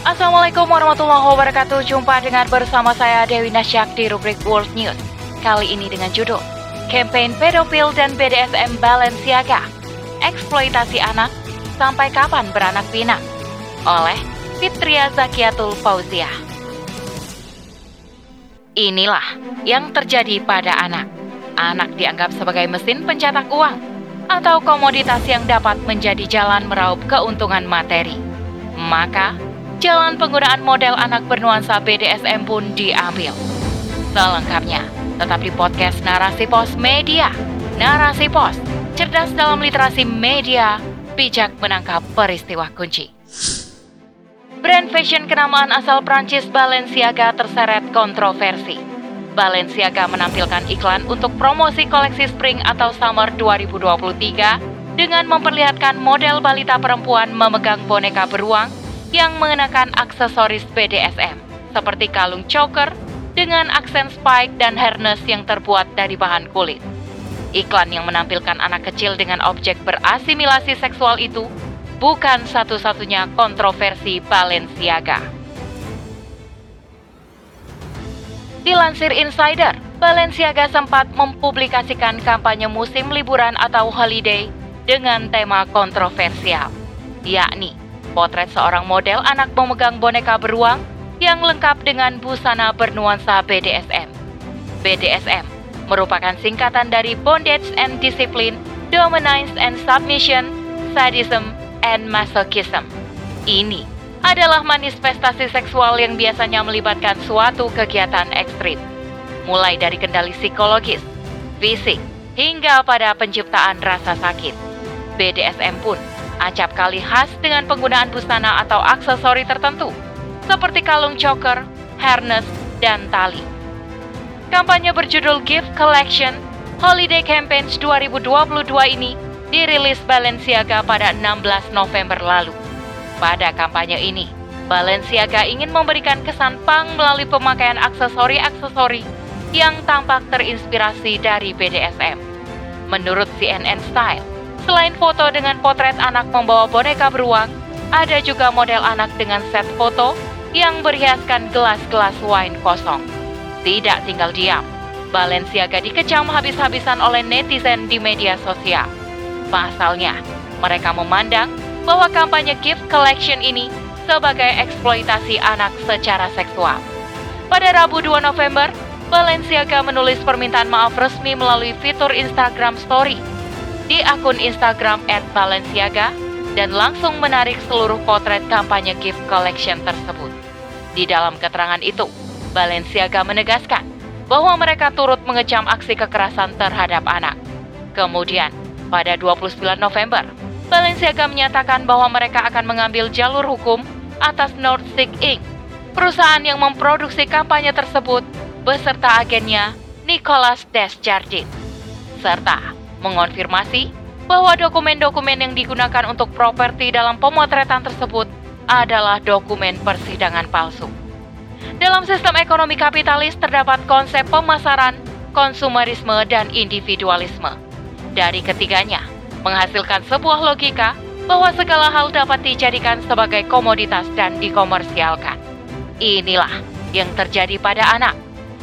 Assalamualaikum warahmatullahi wabarakatuh. Jumpa dengan bersama saya Dewi Nasyak di rubrik World News. Kali ini dengan judul Campaign Pedofil dan BDSM Balenciaga. Eksploitasi anak sampai kapan beranak pinak? Oleh Fitria Zakiatul Fauzia. Inilah yang terjadi pada anak. Anak dianggap sebagai mesin pencetak uang atau komoditas yang dapat menjadi jalan meraup keuntungan materi. Maka, jalan penggunaan model anak bernuansa BDSM pun diambil. Selengkapnya, tetap di podcast Narasi Pos Media. Narasi Pos, cerdas dalam literasi media, bijak menangkap peristiwa kunci. Brand fashion kenamaan asal Prancis Balenciaga terseret kontroversi. Balenciaga menampilkan iklan untuk promosi koleksi Spring atau Summer 2023 dengan memperlihatkan model balita perempuan memegang boneka beruang yang mengenakan aksesoris BDSM seperti kalung choker dengan aksen spike dan harness yang terbuat dari bahan kulit. Iklan yang menampilkan anak kecil dengan objek berasimilasi seksual itu bukan satu-satunya kontroversi Balenciaga. Dilansir Insider, Balenciaga sempat mempublikasikan kampanye musim liburan atau holiday dengan tema kontroversial, yakni potret seorang model anak memegang boneka beruang yang lengkap dengan busana bernuansa BDSM. BDSM merupakan singkatan dari Bondage and Discipline, Dominance and Submission, Sadism, and Masochism. Ini adalah manifestasi seksual yang biasanya melibatkan suatu kegiatan ekstrim, mulai dari kendali psikologis, fisik, hingga pada penciptaan rasa sakit. BDSM pun acap kali khas dengan penggunaan busana atau aksesori tertentu, seperti kalung choker, harness, dan tali. Kampanye berjudul Gift Collection Holiday Campaigns 2022 ini dirilis Balenciaga pada 16 November lalu. Pada kampanye ini, Balenciaga ingin memberikan kesan pang melalui pemakaian aksesori-aksesori yang tampak terinspirasi dari BDSM. Menurut CNN Style, Selain foto dengan potret anak membawa boneka beruang, ada juga model anak dengan set foto yang berhiaskan gelas-gelas wine kosong. Tidak tinggal diam, Balenciaga dikecam habis-habisan oleh netizen di media sosial. Pasalnya, mereka memandang bahwa kampanye gift collection ini sebagai eksploitasi anak secara seksual. Pada Rabu 2 November, Balenciaga menulis permintaan maaf resmi melalui fitur Instagram Story di akun Instagram @balenciaga dan langsung menarik seluruh potret kampanye gift collection tersebut. Di dalam keterangan itu, Balenciaga menegaskan bahwa mereka turut mengecam aksi kekerasan terhadap anak. Kemudian, pada 29 November, Balenciaga menyatakan bahwa mereka akan mengambil jalur hukum atas Nordic Inc., perusahaan yang memproduksi kampanye tersebut beserta agennya Nicolas Desjardins, serta mengonfirmasi bahwa dokumen-dokumen yang digunakan untuk properti dalam pemotretan tersebut adalah dokumen persidangan palsu. Dalam sistem ekonomi kapitalis terdapat konsep pemasaran, konsumerisme, dan individualisme. Dari ketiganya, menghasilkan sebuah logika bahwa segala hal dapat dijadikan sebagai komoditas dan dikomersialkan. Inilah yang terjadi pada anak.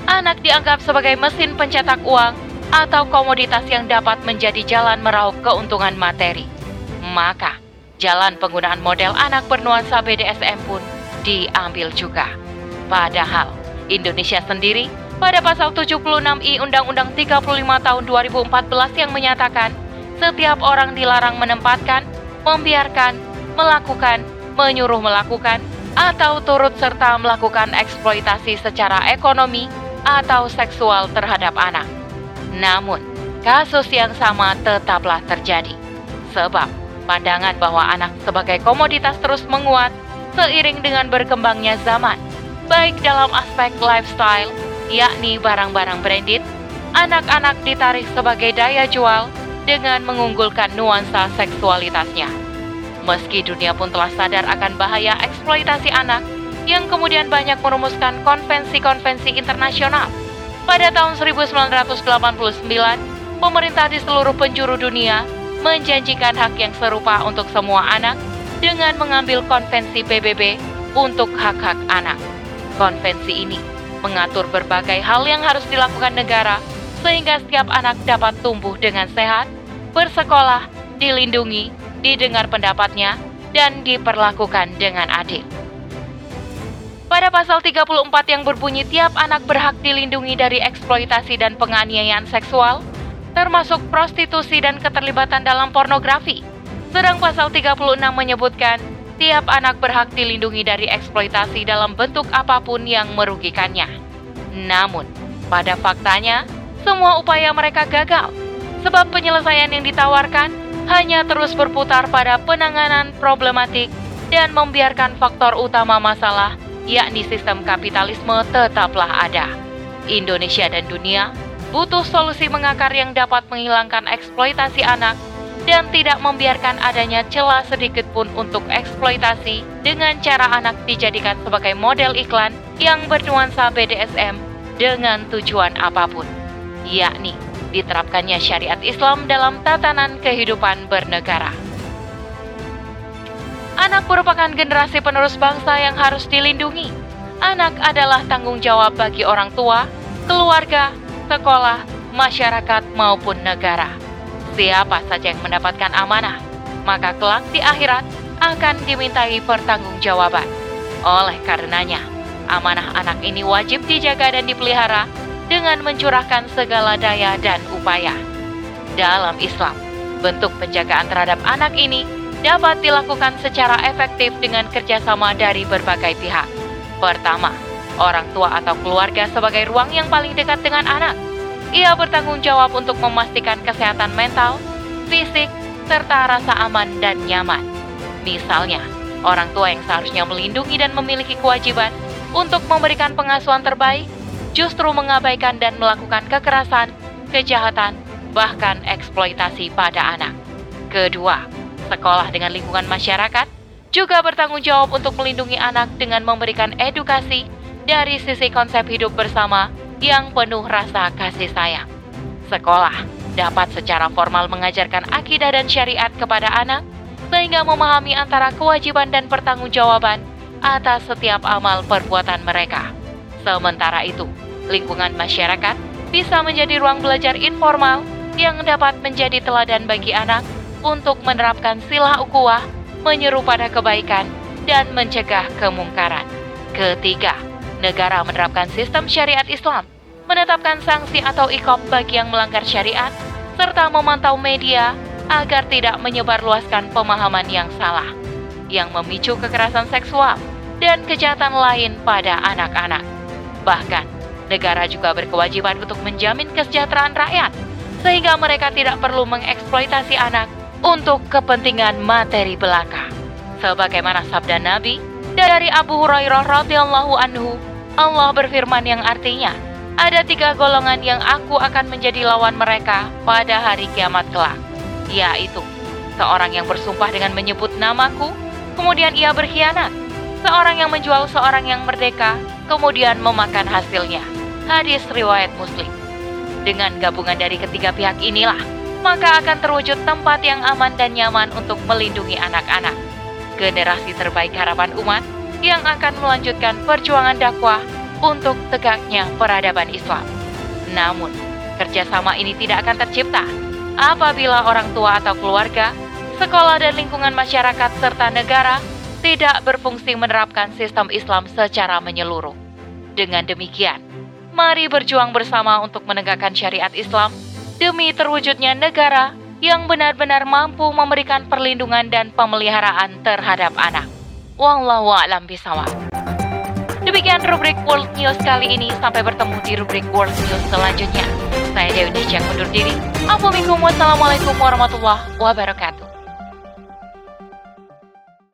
Anak dianggap sebagai mesin pencetak uang atau komoditas yang dapat menjadi jalan meraup keuntungan materi. Maka, jalan penggunaan model anak bernuansa BDSM pun diambil juga. Padahal, Indonesia sendiri pada pasal 76I Undang-Undang 35 tahun 2014 yang menyatakan setiap orang dilarang menempatkan, membiarkan, melakukan, menyuruh melakukan, atau turut serta melakukan eksploitasi secara ekonomi atau seksual terhadap anak. Namun, kasus yang sama tetaplah terjadi. Sebab, pandangan bahwa anak sebagai komoditas terus menguat seiring dengan berkembangnya zaman, baik dalam aspek lifestyle, yakni barang-barang branded, anak-anak ditarik sebagai daya jual dengan mengunggulkan nuansa seksualitasnya. Meski dunia pun telah sadar akan bahaya eksploitasi anak, yang kemudian banyak merumuskan konvensi-konvensi internasional pada tahun 1989, pemerintah di seluruh penjuru dunia menjanjikan hak yang serupa untuk semua anak dengan mengambil konvensi PBB untuk hak-hak anak. Konvensi ini mengatur berbagai hal yang harus dilakukan negara sehingga setiap anak dapat tumbuh dengan sehat, bersekolah, dilindungi, didengar pendapatnya, dan diperlakukan dengan adil. Pada pasal 34 yang berbunyi tiap anak berhak dilindungi dari eksploitasi dan penganiayaan seksual, termasuk prostitusi dan keterlibatan dalam pornografi. Sedang pasal 36 menyebutkan tiap anak berhak dilindungi dari eksploitasi dalam bentuk apa pun yang merugikannya. Namun, pada faktanya, semua upaya mereka gagal, sebab penyelesaian yang ditawarkan hanya terus berputar pada penanganan problematik dan membiarkan faktor utama masalah, yakni sistem kapitalisme tetaplah ada. Indonesia dan dunia butuh solusi mengakar yang dapat menghilangkan eksploitasi anak dan tidak membiarkan adanya celah sedikit pun untuk eksploitasi dengan cara anak dijadikan sebagai model iklan yang bernuansa BDSM dengan tujuan apa pun, yakni diterapkannya syariat Islam dalam tatanan kehidupan bernegara. Anak merupakan generasi penerus bangsa yang harus dilindungi. Anak adalah tanggung jawab bagi orang tua, keluarga, sekolah, masyarakat, maupun negara. Siapa saja yang mendapatkan amanah, maka kelak di akhirat akan dimintai pertanggungjawaban. Oleh karenanya, amanah anak ini wajib dijaga dan dipelihara dengan mencurahkan segala daya dan upaya. Dalam Islam, bentuk penjagaan terhadap anak ini dapat dilakukan secara efektif dengan kerjasama dari berbagai pihak. Pertama, orang tua atau keluarga sebagai ruang yang paling dekat dengan anak. Ia bertanggung jawab untuk memastikan kesehatan mental, fisik, serta rasa aman dan nyaman. Misalnya, orang tua yang seharusnya melindungi dan memiliki kewajiban untuk memberikan pengasuhan terbaik, justru mengabaikan dan melakukan kekerasan, kejahatan, bahkan eksploitasi pada anak. Kedua, sekolah dengan lingkungan masyarakat juga bertanggung jawab untuk melindungi anak dengan memberikan edukasi dari sisi konsep hidup bersama yang penuh rasa kasih sayang. Sekolah dapat secara formal mengajarkan akidah dan syariat kepada anak, sehingga memahami antara kewajiban dan pertanggungjawaban atas setiap amal perbuatan mereka. Sementara itu, lingkungan masyarakat bisa menjadi ruang belajar informal yang dapat menjadi teladan bagi anak untuk menerapkan sila ukuah, menyeru pada kebaikan, dan mencegah kemungkaran. Ketiga, negara menerapkan sistem syariat Islam, menetapkan sanksi atau ikop bagi yang melanggar syariat, serta memantau media agar tidak menyebarluaskan pemahaman yang salah, yang memicu kekerasan seksual dan kejahatan lain pada anak-anak. Bahkan, negara juga berkewajiban untuk menjamin kesejahteraan rakyat, sehingga mereka tidak perlu mengeksploitasi anak untuk kepentingan materi belaka. Sebagaimana sabda Nabi, dari Abu Hurairah radhiyallahu anhu, Allah berfirman yang artinya, ada tiga golongan yang aku akan menjadi lawan mereka pada hari kiamat kelak, yaitu seorang yang bersumpah dengan menyebut namaku, kemudian ia berkhianat, seorang yang menjual seorang yang merdeka, kemudian memakan hasilnya. Hadis riwayat Muslim. Dengan gabungan dari ketiga pihak inilah, maka akan terwujud tempat yang aman dan nyaman untuk melindungi anak-anak generasi terbaik harapan umat yang akan melanjutkan perjuangan dakwah untuk tegaknya peradaban Islam. Namun, kerjasama ini tidak akan tercipta apabila orang tua atau keluarga, sekolah dan lingkungan masyarakat serta negara tidak berfungsi menerapkan sistem Islam secara menyeluruh. Dengan demikian, mari berjuang bersama untuk menegakkan syariat Islam demi terwujudnya negara yang benar-benar mampu memberikan perlindungan dan pemeliharaan terhadap anak. Wallahu a'lam bishawab. Demikian rubrik World News kali ini. Sampai bertemu di rubrik World News selanjutnya. Saya Dewi Nisjak undur diri. Assalamualaikum warahmatullahi wabarakatuh.